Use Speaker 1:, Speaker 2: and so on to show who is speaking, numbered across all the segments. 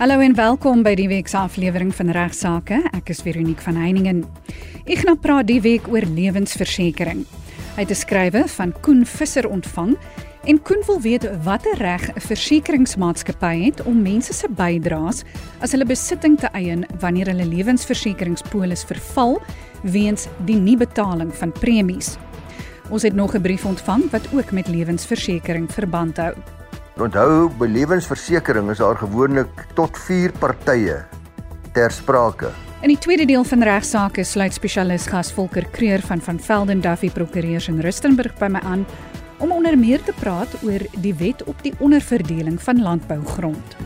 Speaker 1: Hallo en welkom by die week se aflewering van Regsake. Ek is Veronique van Heiningen. Ek gaan praat die week oor lewensversekering. Hy het 'n skrywe van Koen Visser ontvang en Koen wil weet watter reg 'n versekeringsmaatskappy het om mense se bydraes as hulle besitting te eien wanneer hulle lewensversekeringspolis verval weens die nie-betaling van premies. Ons het nog 'n brief ontvang wat ook met lewensversekering verband hou.
Speaker 2: Onthou, by lewensversekering is daar gewoonlik tot 4 partye ter sprake.
Speaker 1: In die tweede deel van regsaake sluit spesialis gas Volker Kreur van van Velden Duffy Prokureurs in Rustenburg by my aan om onder meer te praat oor die wet op die onderverdeling van landbougrond.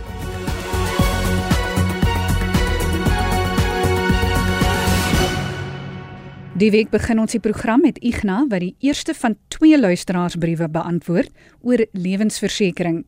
Speaker 1: Die week begin ons die program met Igna wat die eerste van twee luisteraarsbriewe beantwoord oor lewensversekering.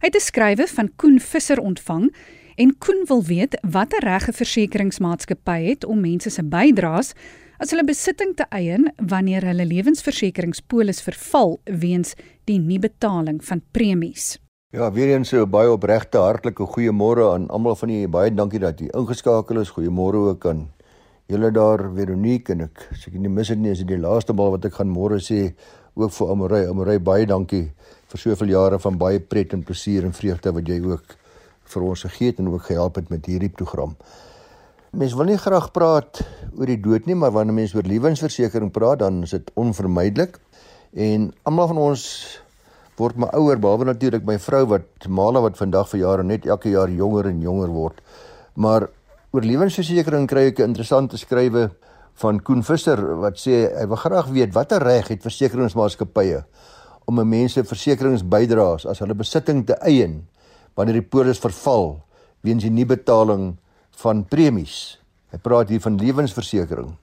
Speaker 1: Hy het 'n skrywe van Koen Visser ontvang en Koen wil weet watter regte versekeringsmaatskappy het om mense se bydraes as hulle besitting te eien wanneer hulle lewensversekeringspolis verval weens die nie-betaling van premies.
Speaker 2: Ja, weer eens so baie opregte hartlike goeiemôre aan almal van julle. Baie dankie dat jy ingeskakel is. Goeiemôre ook aan julle daar Veronique en ek as ek nie mis dit nie is dit die laaste maal wat ek gaan môre sê ook vir Amorey Amorey baie dankie vir soveel jare van baie pret en plesier en vreugde wat jy ook vir ons gegee het en ook gehelp het met hierdie program. Mens wil nie graag praat oor die dood nie, maar wanneer mense oor lewensversekering praat, dan is dit onvermydelik. En almal van ons word maar ouer, behalwe natuurlik my vrou wat male wat vandag vir jare net elke jaar jonger en jonger word. Maar oor lewensversekering kry ek 'n interessante skrywe van Koen Visser wat sê hy wil graag weet watter reg het versekeringsmaatskappye om 'n mens se versekeringsbydraes as hulle besitting te eien wanneer die polis verval weens die nie betaling van premies. Hy praat hier van lewensversekering.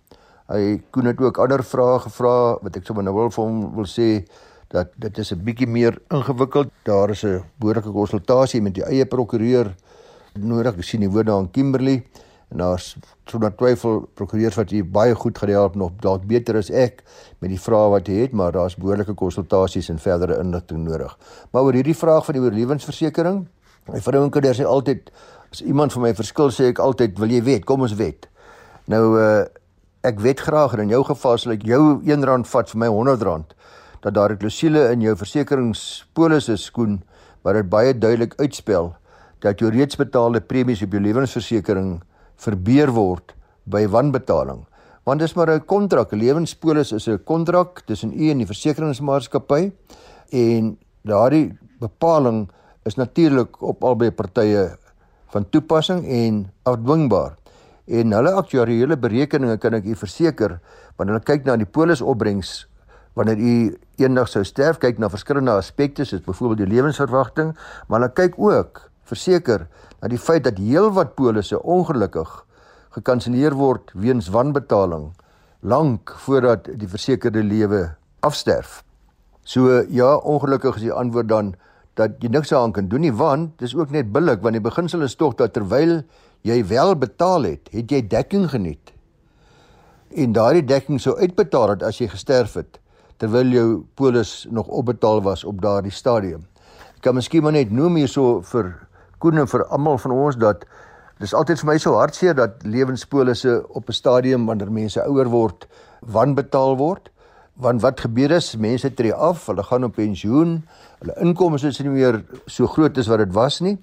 Speaker 2: Hy Koen het ook ander vrae gevra wat ek sommer nou wil vir hom wil sê dat dit is 'n bietjie meer ingewikkeld. Daar is 'n behoorlike konsultasie met die eie prokureur nodig. Ek sien die woorde aan Kimberley en daar's sonder twyfel prokureurs wat hier baie goed gehelp nog dalk beter as ek met die vrae wat jy het, maar daar's behoorlike konsultasies en verdere inligting nodig. Maar oor hierdie vraag van die oorlewingsversekering, my vrou en kinders sê altyd as iemand van my verskil sê ek altyd, "Wil jy weet? Kom ons weet." Nou uh ek weet graag en in jou geval sal ek jou R1 vat vir my R100 dat daar 'n klousule in jou versekeringspolis is skoen wat dit baie duidelik uitspel dat jou reeds betaalde premies op jou lewensversekering verbeur word by wanbetaling. Want dis maar 'n kontrak, 'n lewenspolis is 'n kontrak tussen u en die versekeringsmaatskappy en daardie bepaling is natuurlik op albei partye van toepassing en afdwingbaar. En hulle aktuariële berekeninge kan ek u verseker, wanneer hulle kyk na die polisopbrengs wanneer u eendag sou sterf, kyk na verskillende aspekte soos byvoorbeeld die lewensverwagting, maar hulle kyk ook verseker dat die feit dat heelwat polisse ongelukkig gekanselleer word weens wanbetaling lank voordat die versekerde lewe afsterf. So ja, ongelukkig is die antwoord dan dat jy niks aan kan doen nie want dis ook net billik want die beginsel is tog dat terwyl jy wel betaal het, het jy dekking geniet. En daardie dekking sou uitbetaal het as jy gesterf het terwyl jou polis nog opbetaal was op daardie stadium. Ek kan miskien maar net noem hierso vir Koen en vir almal van ons dat dis altyd vir my so hartseer dat lewenspolisse op 'n stadium wanneer mense ouer word wanbetaal word. Want wat gebeur is mense tree af, hulle gaan op pensioen, hulle inkomste is nie meer so groot as wat dit was nie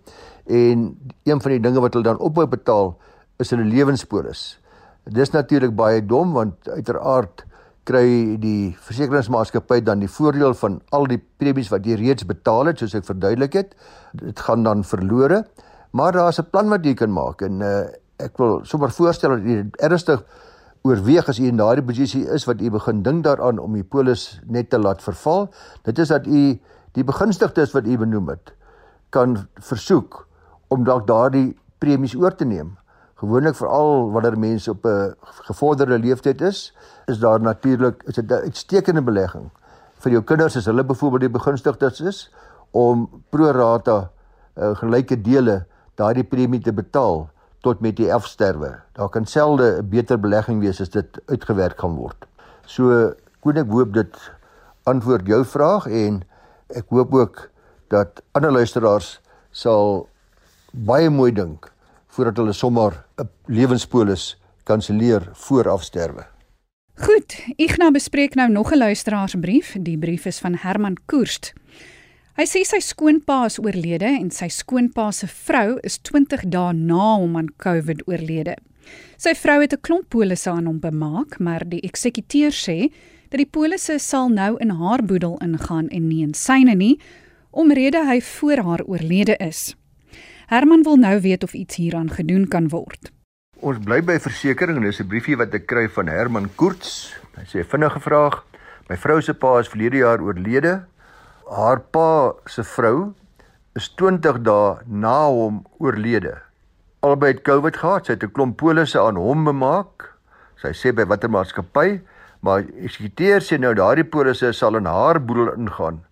Speaker 2: en een van die dinge wat hulle dan opbou betaal is hulle lewenspolis. Dis natuurlik baie dom want uiteraard kry die versekeringsmaatskappy dan die voordeel van al die premies wat jy reeds betaal het soos ek verduidelik het. Dit gaan dan verlore. Maar daar's 'n plan wat jy kan maak en uh, ek wil sommer voorstel dat jy ernstig oorweeg as jy in daardie posisie is wat jy begin dink daaraan om die polis net te laat verval. Dit is dat jy die begunstigdes wat jy benoem het kan versoek om dalk daardie premies oor te neem gewoonlik veral wanneer mense op 'n gevorderde leeftyd is, is daar natuurlik is dit 'n uitstekende belegging vir jou kinders as hulle byvoorbeeld die begunstigdes is om pro rata uh, gelyke dele daardie premie te betaal tot met die erfsterwe. Daar kan selde 'n beter belegging wees as dit uitgewerk gaan word. So kon ek hoop dit antwoord jou vraag en ek hoop ook dat ander luisteraars sal baie mooi dink voordat hulle sommer 'n lewenspolis kanselleer voor afsterwe.
Speaker 1: Goed, Ignas bespreek nou nog 'n luisteraarsbrief. Die brief is van Herman Koerst. Hy sê sy skoonpa is oorlede en sy skoonpa se vrou is 20 dae na hom aan COVID oorlede. Sy vrou het 'n klomp polisse aan hom bemaak, maar die eksekuteur sê dat die polisse sal nou in haar boedel ingaan en nie in syne nie, omrede hy voor haar oorlede is. Herman wil nou weet of iets hieraan gedoen kan word.
Speaker 2: Ons bly by versekerings en dis 'n briefie wat ek kry van Herman Koorts. Hy sê vinnige vraag. My vrou se pa is verlede jaar oorlede. Haar pa se vrou is 20 dae na hom oorlede. Albei het COVID gehad. Sy het 'n klomp polisse aan hom bemaak. Sy sê by watter maatskappy, maar eksekuteur sê nou daardie polisse sal in haar boedel ingaan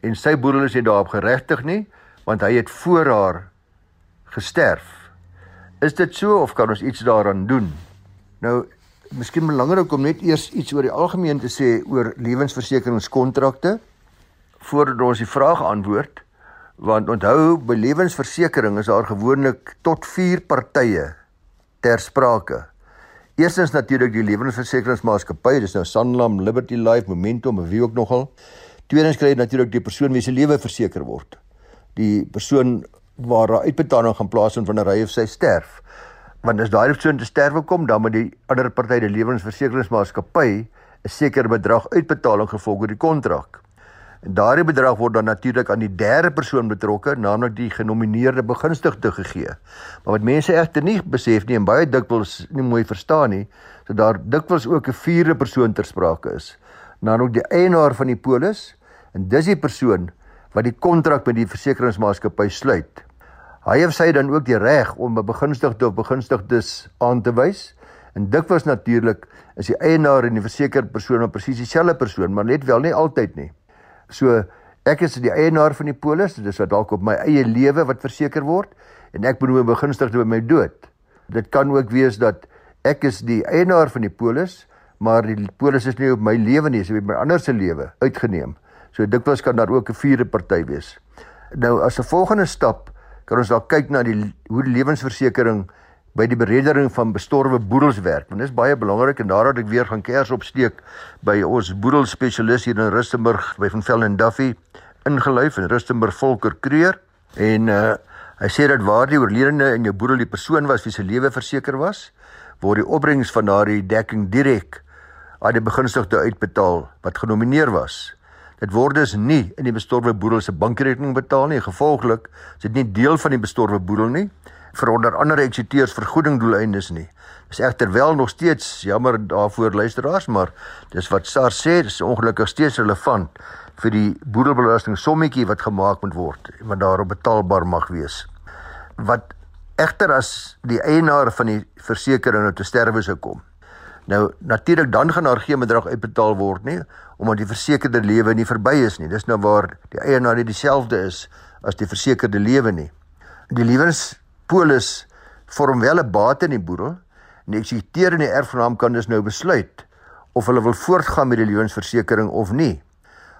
Speaker 2: en sy boedel is nie daarop geregtig nie, want hy het voor haar gesterf. Is dit so of kan ons iets daaraan doen? Nou, miskien belangrik om net eers iets oor die algemeen te sê oor lewensversekeringskontrakte voordat ons die vraag antwoord. Want onthou, by lewensversekering is daar gewoonlik tot 4 partye ter sprake. Eerstens natuurlik die lewensversekeringsmaatskappy, dis nou Sanlam, Liberty Life, Momentum, wie ook nogal. Tweedens kry jy natuurlik die persoon wie se lewe verseker word. Die persoon waar daar uitbetaling gaan plaasvind wanneer hy of sy sterf. Want as daai persoon te sterwe kom, dan moet die ander party, die lewensversekeringsmaatskappy, 'n sekere bedrag uitbetaling gevolg oor die kontrak. En daardie bedrag word dan natuurlik aan die derde persoon betrokke, naamlik die genomineerde begunstigde gegee. Maar wat mense egter nie besef nie en baie dikwels nie mooi verstaan nie, dat daar dikwels ook 'n vierde persoon ter sprake is, naamlik die eienaar van die polis en dis die persoon wat die kontrak met die versekeringsmaatskappy sluit. Hy het sy dan ook die reg om 'n begunstigde of begunstigdes aan te wys. En dikwels natuurlik is die eienaar en die versekerde persoon op presies dieselfde persoon, maar net wel nie altyd nie. So ek is die eienaar van die polis, dis wat dalk op my eie lewe wat verseker word en ek benoem 'n begunstigde by my dood. Dit kan ook wees dat ek is die eienaar van die polis, maar die polis is nie op my lewe nie, dit is op my ander se lewe uitgeneem. So dikwels kan daar ook 'n vierde party wees. Nou as 'n volgende stap kan ons dalk kyk na die hoe die lewensversekering by die bereddering van bestorwe boedels werk. Want dit is baie belangrik en daarom ek weer gaan kers opsteek by ons boedelspesialis hier in Rustenburg by van Velden Duffy ingeluif en Rustenburg Volker Kreer en uh hy sê dat waar die oorledene in jou boedel die persoon was wie se lewe verseker was, word die opbrengs van daardie dekking direk aan die begunstigde uitbetaal wat genomineer was. Dit word dus nie in die bestorwe boedel se bankrekening betaal nie. Gevolglik is dit nie deel van die bestorwe boedel nie vir onder andere eksiteurs vergoeding doeleindes nie. Dis egter wel nog steeds jammer daarvoor luisteraars, maar dis wat SARS sê, dis ongelukkig steeds relevant vir die boedelbelasting sommetjie wat gemaak moet word wat daarop betaalbaar mag wees. Wat egter as die eienaar van die versekering nou te sterwe sou kom, Nou natuurlik dan gaan daar geen bedrag uitbetaal word nie omdat die versekerde lewe nie verby is nie. Dis nou waar die eienaar nie dieselfde is as die versekerde lewe nie. Die lewenspolis vorm wel 'n bate in die boedel en die eksekuteur en die erfgenaam kan dus nou besluit of hulle wil voortgaan met die lewensversekering of nie.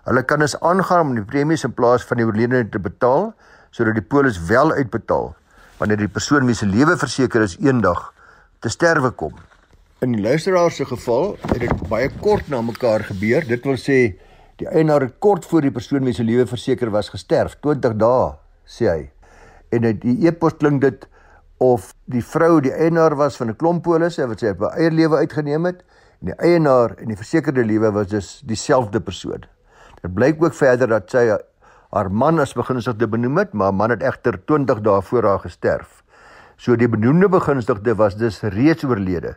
Speaker 2: Hulle kan dus aangaan om die premies in plaas van die oorledene te betaal sodat die polis wel uitbetaal wanneer die persoon wie se lewe verseker is eendag te sterwe kom. In die luisteraar se geval het dit baie kort na mekaar gebeur. Dit wil sê die eienaar het kort voor die persoon wie se lewe verseker was gesterf, 20 dae, sê hy. En dit die epos klink dit of die vrou die eienaar was van 'n klomp polisse wat sy op haar eie lewe uitgeneem het en die eienaar en die versekerde lewe was dus dieselfde persoon. Dit blyk ook verder dat sy haar man as begunstigde benoem het, maar man het egter 20 dae voor haar gesterf. So die benoemde begunstigde was dus reeds oorlede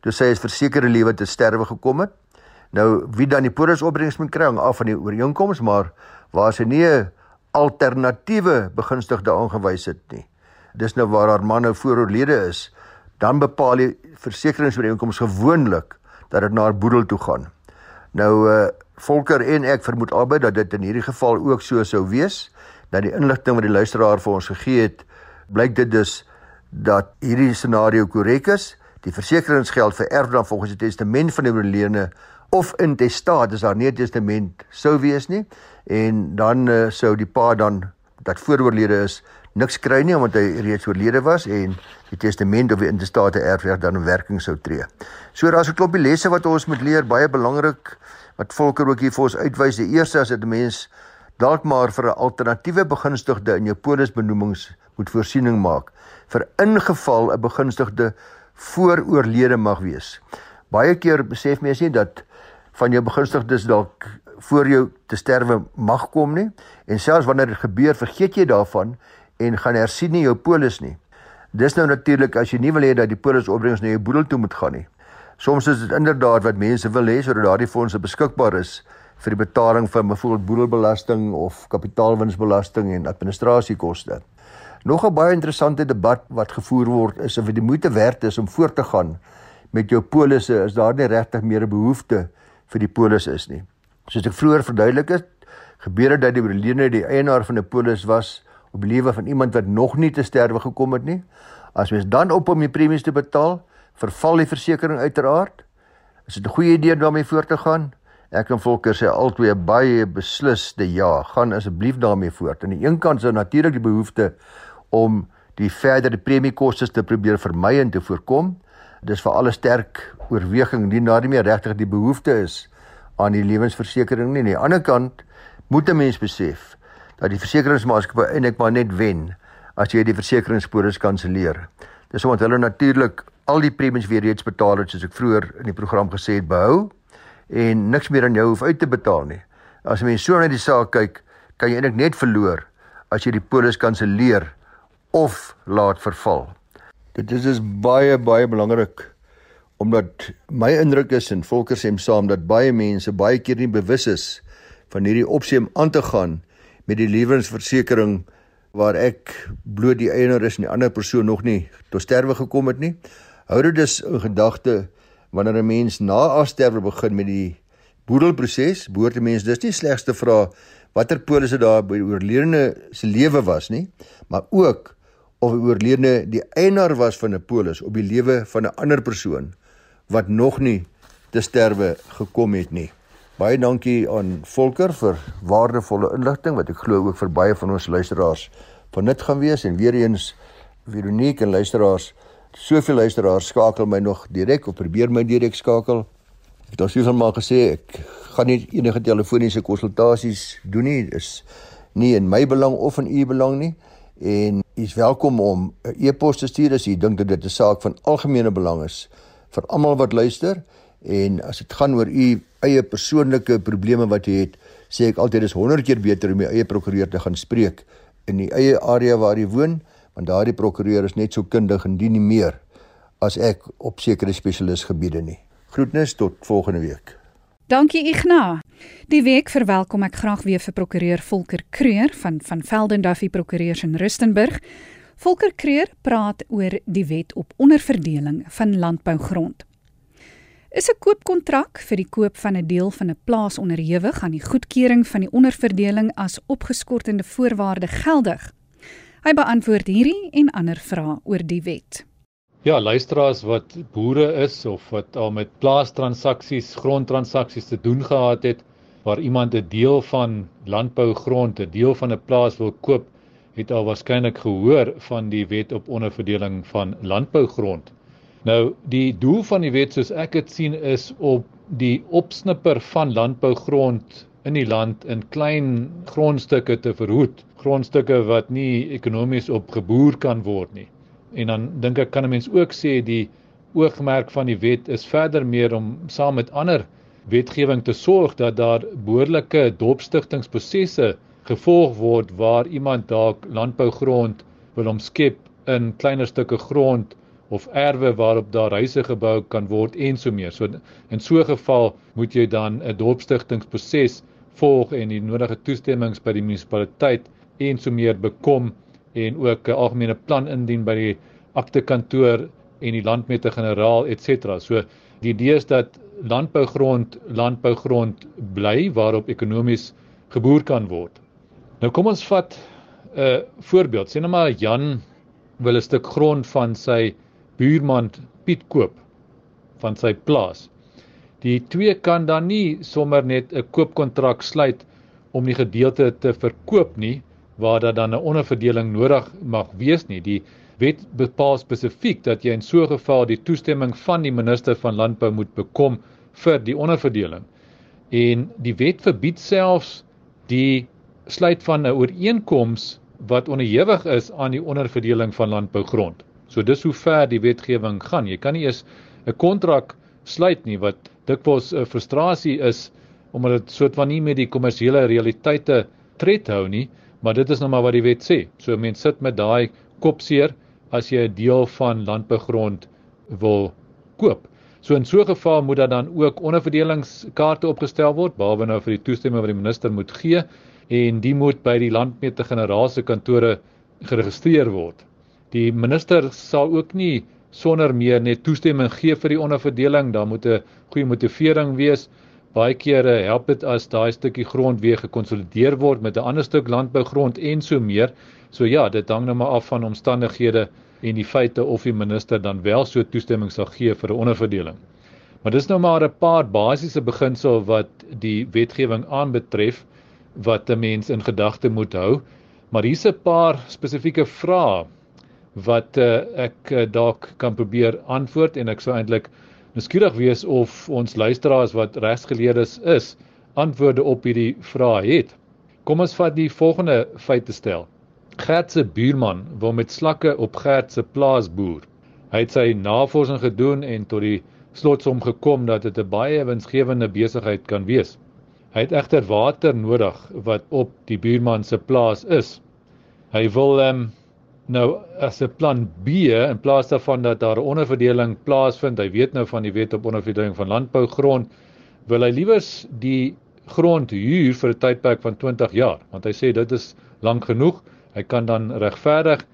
Speaker 2: toe sy is versekerde lewe te sterwe gekom het. Nou wie dan die polisopbrengs moet kry af van die ooreenkoms, maar waar sy nie 'n alternatiewe begunstigde aangewys het nie. Dis nou waar haar man nou vooroorlede is, dan bepaal die versekeringsooreenkoms gewoonlik dat dit na haar boedel toe gaan. Nou uh Volker en ek vermoed albei dat dit in hierdie geval ook so sou wees. Dat die inligting wat die luisteraar vir ons gegee het, blyk dit dus dat hierdie scenario korrek is die versekeringsgeld vererf dan volgens die testament van die oorledene of in testaat as daar nie 'n testament sou wees nie en dan uh, sou die pa dan dat vooroorlede is niks kry nie omdat hy reeds oorlede was en die testament of die intestate erfreg dan in werking sou tree. So daar's 'n klompie lesse wat ons moet leer, baie belangrik wat Volker ook hier vir ons uitwys. Die eerste is dat 'n mens dalk maar vir 'n alternatiewe begunstigde in jou polisbenoemings moet voorsiening maak vir ingeval 'n begunstigde vooroorlede mag wees. Baie keer besef mense nie dat van jou begunstigdes dalk voor jou te sterwe mag kom nie en selfs wanneer dit gebeur vergeet jy daarvan en gaan hersien nie jou polis nie. Dis nou natuurlik as jy nie wil hê dat die polis opbrengs na jou boedel toe moet gaan nie. Soms is dit inderdaad wat mense wil hê sodat daardie fondse beskikbaar is vir die betaling van byvoorbeeld boedelbelasting of kapitaalwinsbelasting en administrasiekoste. Nog 'n baie interessante debat wat gevoer word is of dit die moeite werd is om voort te gaan met jou polisse is daar nie regtig meer 'n behoefte vir die polis is nie. Soos ek vroeër verduidelik het, gebeur dit dat die oorledene die eienaar van 'n polis was op die lewe van iemand wat nog nie te sterwe gekom het nie. As mens dan op om die premies te betaal, verval die versekerings uiteraard. Is dit 'n goeie idee om daarmee voort te gaan? Ek en Volker sê altyd baie besliste ja, gaan asseblief daarmee voort. Aan die een kant is daar natuurlik die behoefte om die verdere premiekoste te probeer vermy en te voorkom. Dis vir alle sterk oorweging nie na die meer regtig die behoefte is aan die lewensversekering nie. Aan die ander kant moet 'n mens besef dat die versekeringsmaatskappy eintlik maar net wen as jy die versekeringspolis kanselleer. Dis omdat hulle natuurlik al die premies weer reeds betaal het soos ek vroeër in die program gesê het behou en niks meer aan jou hoef uit te betaal nie. As jy mens so na die saak kyk, kan jy eintlik net verloor as jy die polis kanselleer of laat verval. Dit is dus baie baie belangrik omdat my indruk is en volker sê saam dat baie mense baie keer nie bewus is van hierdie opsie om aan te gaan met die lewensversekering waar ek bloot die eienaar is en die ander persoon nog nie tot sterwe gekom het nie. Hou dit dus in gedagte wanneer 'n mens na afsterwe begin met die boedelproses, behoort 'n mens dus nie slegs te vra watter polisse daar by oorledene se lewe was nie, maar ook of 'n oorledene die eienaar was van 'n polis op die lewe van 'n ander persoon wat nog nie te sterwe gekom het nie. Baie dankie aan Volker vir waardevolle inligting wat ek glo ook vir baie van ons luisteraars van nut gaan wees en weer eens Veronique en luisteraars soveel luisteraars skakel my nog direk of probeer my direk skakel. Ek het al soveel maal gesê ek gaan nie enige telefoniese konsultasies doen nie. Dit is nie in my belang of in u belang nie en u is welkom om 'n e-pos te stuur as u dink dat dit 'n saak van algemene belang is vir almal wat luister. En as dit gaan oor u eie persoonlike probleme wat jy het sê ek altyd is 100 keer beter om jou eie prokureur te gaan spreek in die eie area waar jy woon want daardie prokureur is net so kundig en dien nie meer as ek op sekere spesialisgebiede nie. Groetnis tot volgende week.
Speaker 1: Dankie Ignas. Die week verwelkom ek graag weer vir prokureur Volker Kreur van van Velden Duffy Prokureurs in Rustenburg. Volker Kreur praat oor die wet op onderverdeling van landbougrond. Is 'n koopkontrak vir die koop van 'n deel van 'n plaas onderhewig aan die goedkeuring van die onderverdeling as opgeskortende voorwaarde geldig? Hy beantwoord hierdie en ander vrae oor die wet.
Speaker 3: Ja, luisteraars wat boere is of wat al met plaastransaksies, grondtransaksies te doen gehad het waar iemand 'n deel van landbougrond, 'n deel van 'n plaas wil koop, het al waarskynlik gehoor van die wet op onderverdeling van landbougrond. Nou, die doel van die wet soos ek dit sien is op die opsnipper van landbougrond in die land in klein grondstukke te verhoed, grondstukke wat nie ekonomies opgeboer kan word nie. En dan dink ek kan 'n mens ook sê die oogmerk van die wet is verder meer om saam met ander wetgewing te sorg dat daar behoorlike dopstigtingsprosesse gevolg word waar iemand dalk landbougrond wil omskep in kleiner stukke grond of erwe waarop daar huise gebou kan word en so meer. So in so 'n geval moet jy dan 'n dopstigtingsproses volg en die nodige toestemmings by die munisipaliteit en so meer bekom en ook 'n algemene plan indien by die aktekantoor en die landmete generaal et cetera. So die idee is dat landbougrond landbougrond bly waarop ekonomies geboer kan word. Nou kom ons vat 'n uh, voorbeeld. Sien nou maar Jan wil 'n stuk grond van sy buurman Piet koop van sy plaas. Die twee kan dan nie sommer net 'n koopkontrak sluit om die gedeelte te verkoop nie, waar daar dan 'n onderverdeling nodig mag wees nie. Die wet bepaal spesifiek dat jy in so 'n geval die toestemming van die minister van landbou moet bekom vir die onderverdeling. En die wet verbied selfs die sluit van 'n ooreenkoms wat onderhewig is aan die onderverdeling van landbougrond. So dis hoe ver die wetgewing gaan. Jy kan nie eens 'n kontrak sluit nie wat dikwels 'n frustrasie is omdat dit soort van nie met die kommersiële realiteite tred hou nie, maar dit is nou maar wat die wet sê. So mense sit met daai kopseer as jy 'n deel van landbougrond wil koop. So in so 'n geval moet daar dan ook onderverdelingskaarte opgestel word, behalwe nou vir die toestemming wat die minister moet gee en die moet by die landmeter-generaal se kantore geregistreer word. Die minister sal ook nie sonder meer net toestemming gee vir die onderverdeling, daar moet 'n goeie motivering wees. Baie kere help dit as daai stukkie grond weer gekonsolideer word met 'n ander stuk landbougrond en so meer. So ja, dit hang nou maar af van omstandighede en die feite of die minister dan wel so toestemming sal gee vir 'n onderverdeling. Maar dis nou maar 'n paar basiese beginsel wat die wetgewing aanbetref wat 'n mens in gedagte moet hou. Maar hier's 'n paar spesifieke vrae wat uh, ek uh, dalk kan probeer antwoord en ek sou eintlik nuuskierig wees of ons luisteraars wat regsgeleerdes is antwoorde op hierdie vrae het. Kom ons vat die volgende feite stel. Gert se buurman wil met slakke op Gert se plaas boer. Hy het sy navorsing gedoen en tot die slotsom gekom dat dit 'n baie winsgewende besigheid kan wees. Hy het egter water nodig wat op die buurman se plaas is. Hy wil ehm um, nou as 'n plan B in plaas daarvan dat daar 'n onderverdeling plaasvind, hy weet nou van die wet op onderverdeling van landbougrond, wil hy liewers die grond huur vir 'n tydperk van 20 jaar, want hy sê dit is lank genoeg. Hy kan dan regverdig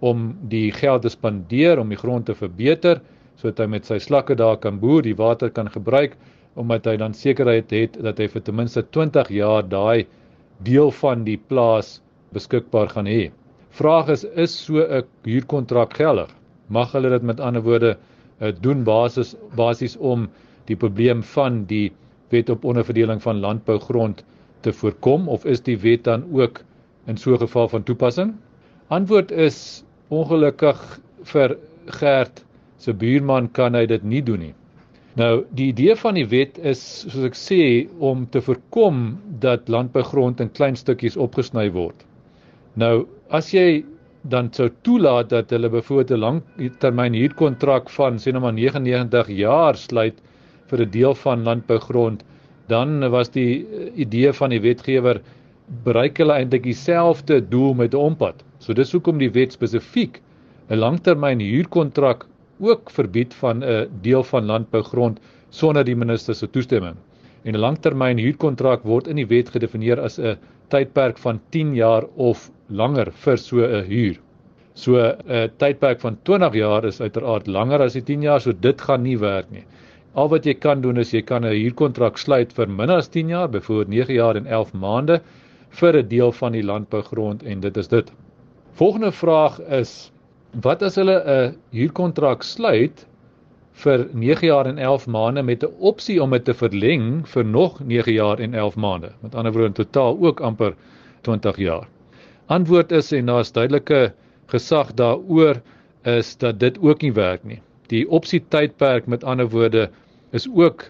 Speaker 3: om die geld te spandeer om die grond te verbeter sodat hy met sy slakke daar kan boer, die water kan gebruik omdat hy dan sekerheid het dat hy vir ten minste 20 jaar daai deel van die plaas beskikbaar gaan hê. Vraag is is so 'n huurkontrak geldig? Mag hulle dit met ander woorde eh, doen basis basies om die probleem van die wet op onderverdeling van landbougrond te voorkom of is die wet dan ook in so 'n geval van toepassing? Antwoord is ongelukkig vir Gert se buurman kan hy dit nie doen nie. Nou die idee van die wet is soos ek sê om te voorkom dat landbougrond in klein stukkies opgesny word. Nou as jy dan sou toelaat dat hulle byvoorbeeld 'n langtermyn huurkontrak van sê nou maar 99 jaar sluit vir 'n deel van landbougrond, dan was die idee van die wetgewer bereik hulle eintlik dieselfde doel met 'n ompad. So dis hoekom die wet spesifiek 'n langtermyn huurkontrak ook verbied van 'n deel van landbougrond sonder die minister se toestemming. En 'n langtermyn huurkontrak word in die wet gedefinieer as 'n tydperk van 10 jaar of langer vir so 'n huur. So 'n tydperk van 20 jaar is uiteraard langer as die 10 jaar, so dit gaan nie werk nie. Al wat jy kan doen is jy kan 'n huurkontrak sluit vir minder as 10 jaar, byvoorbeeld 9 jaar en 11 maande vir 'n deel van die landbougrond en dit is dit. Volgende vraag is wat as hulle 'n huurkontrak sluit vir 9 jaar en 11 maande met 'n opsie om dit te verleng vir nog 9 jaar en 11 maande. Met ander woorde in totaal ook amper 20 jaar. Antwoord is en daar's duidelike gesag daaroor is dat dit ook nie werk nie. Die opsie tydperk met ander woorde is ook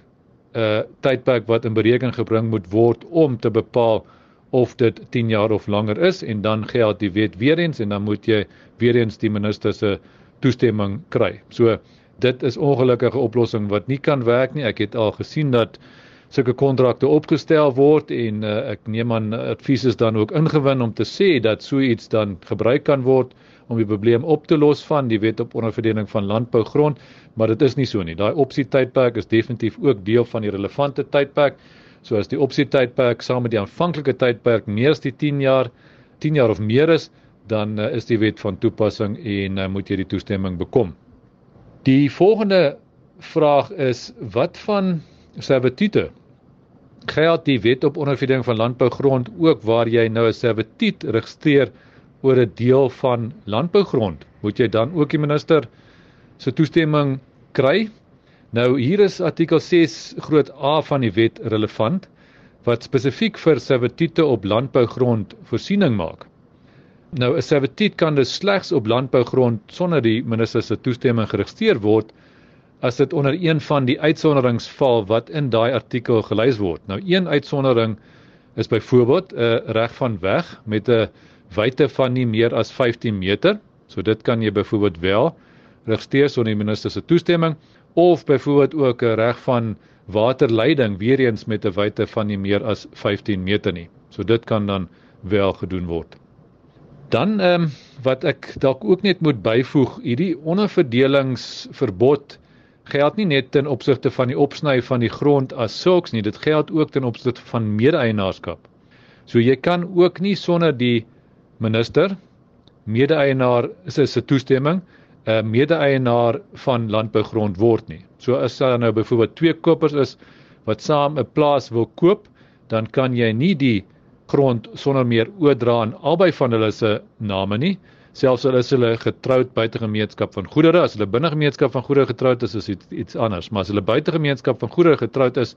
Speaker 3: 'n uh, tydperk wat in berekening gebring moet word om te bepaal of dit 10 jaar of langer is en dan geld die wet weer eens en dan moet jy weer eens die minister se toestemming kry. So dit is ongelukkige oplossing wat nie kan werk nie. Ek het al gesien dat sulke kontrakte opgestel word en uh, ek neem aan advies is dan ook ingewin om te sê dat so iets dan gebruik kan word om die probleem op te los van die wet op onderverdeling van landbougrond, maar dit is nie so nie. Daai opsie tydperk is definitief ook deel van die relevante tydperk. So as die opsie tydperk saam met die aanvanklike tydperk meer as die 10 jaar, 10 jaar of meer is, dan uh, is die wet van toepassing en uh, moet jy die toestemming bekom. Die volgende vraag is wat van servitute? Geld die wet op ondervinding van landbougrond ook waar jy nou 'n servitut registreer oor 'n deel van landbougrond? Moet jy dan ook die minister se toestemming kry Nou hier is artikel 6 groot A van die wet relevant wat spesifiek vir servitute op landbougrond voorsiening maak. Nou 'n servituut kan dus slegs op landbougrond sonder die minister se toestemming geregistreer word as dit onder een van die uitsonderings val wat in daai artikel gelys word. Nou een uitsondering is byvoorbeeld 'n uh, reg van weg met 'n wyte van nie meer as 15 meter. So dit kan jy byvoorbeeld wel registreer sonder die minister se toestemming of byvoorbeeld ook 'n reg van waterleiding weer eens met 'n wyte van nie meer as 15 meter nie. So dit kan dan wel gedoen word. Dan ehm um, wat ek dalk ook net moet byvoeg, hierdie onderverdelingsverbod geld nie net ten opsigte van die opsny van die grond as sulks nie, dit geld ook ten opsigte van mede-eienaarskap. So jy kan ook nie sonder die minister mede-eienaar 'n toestemming 'n uh, mede-eienaar van landbougrond word nie. So as daar nou byvoorbeeld twee kopers is wat saam 'n plaas wil koop, dan kan jy nie die grond sonder meer oordra aan albei van hulle se name nie. Selfs al is hulle getroud buite gemeenskap van goedere as hulle binne gemeenskap van goedere getroud is is iets, iets anders. Maar as hulle buite gemeenskap van goedere getroud is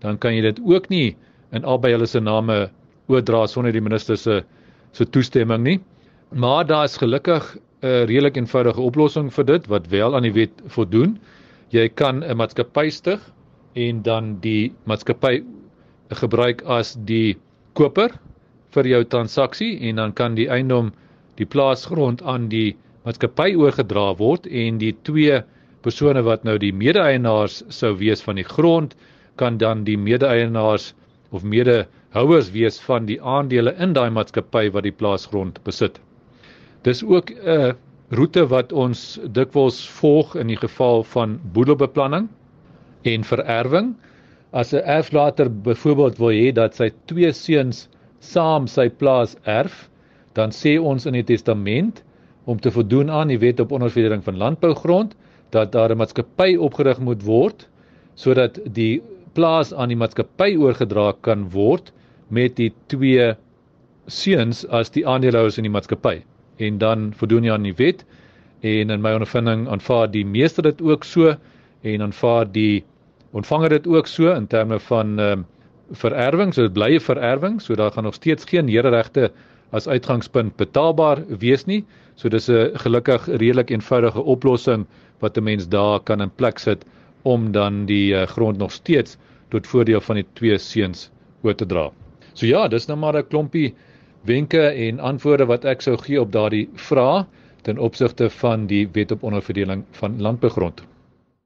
Speaker 3: dan kan jy dit ook nie in albei hulle se name oordra sonder die minister se se toestemming nie. Maar daar is gelukkig 'n redelik eenvoudige oplossing vir dit wat wel aan die wet voldoen jy kan 'n maatskappy stig en dan die maatskappy gebruik as die koper vir jou transaksie en dan kan die eiendom die plaasgrond aan die maatskappy oorgedra word en die twee persone wat nou die mede-eienaars sou wees van die grond kan dan die mede-eienaars of medehouers wees van die aandele in daai maatskappy wat die plaasgrond besit. Dis ook 'n roete wat ons dikwels volg in die geval van boedelbeplanning en vererwing. As 'n erflater byvoorbeeld wil hê dat sy twee seuns saam sy plaas erf, dan sê ons in die testament om te voldoen aan die wet op onderverdeling van landbougrond dat daar 'n maatskappy opgerig moet word sodat die plaas aan die maatskappy oorgedra kan word met die twee seuns as die aandeelhouers in die maatskappy en dan voldoen jy aan die wet en in my ondervinding aanvaar die meester dit ook so en aanvaar die ontvanger dit ook so in terme van ehm um, vererwing so dit bly 'n vererwing so daar gaan nog steeds geen hereregte as uitgangspunt betaalbaar wees nie. So dis 'n gelukkig redelik eenvoudige oplossing wat 'n mens daar kan in plek sit om dan die uh, grond nog steeds tot voordeel van die twee seuns oor te dra. So ja, dis nou maar 'n klompie wenke en antwoorde wat ek sou gee op daardie vraag ten opsigte van die wet op onderverdeling van landbougrond.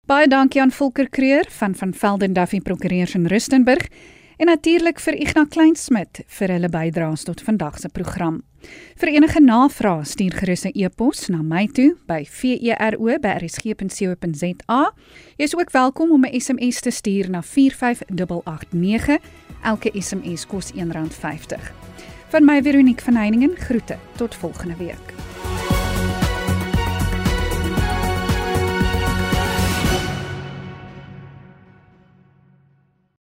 Speaker 1: Baie dankie aan Volker Creer van van Velden Duffy Prokureurs in Rustenburg en natuurlik vir Ignas Kleinsmid vir hulle bydraes tot vandag se program. Vir enige navrae stuur gerus 'n e-pos na my toe by vero@rsg.co.za. Jy is ook welkom om 'n SMS te stuur na 45889. Elke SMS kos R1.50. Van my Veronique van Heiningen groete tot volgende week.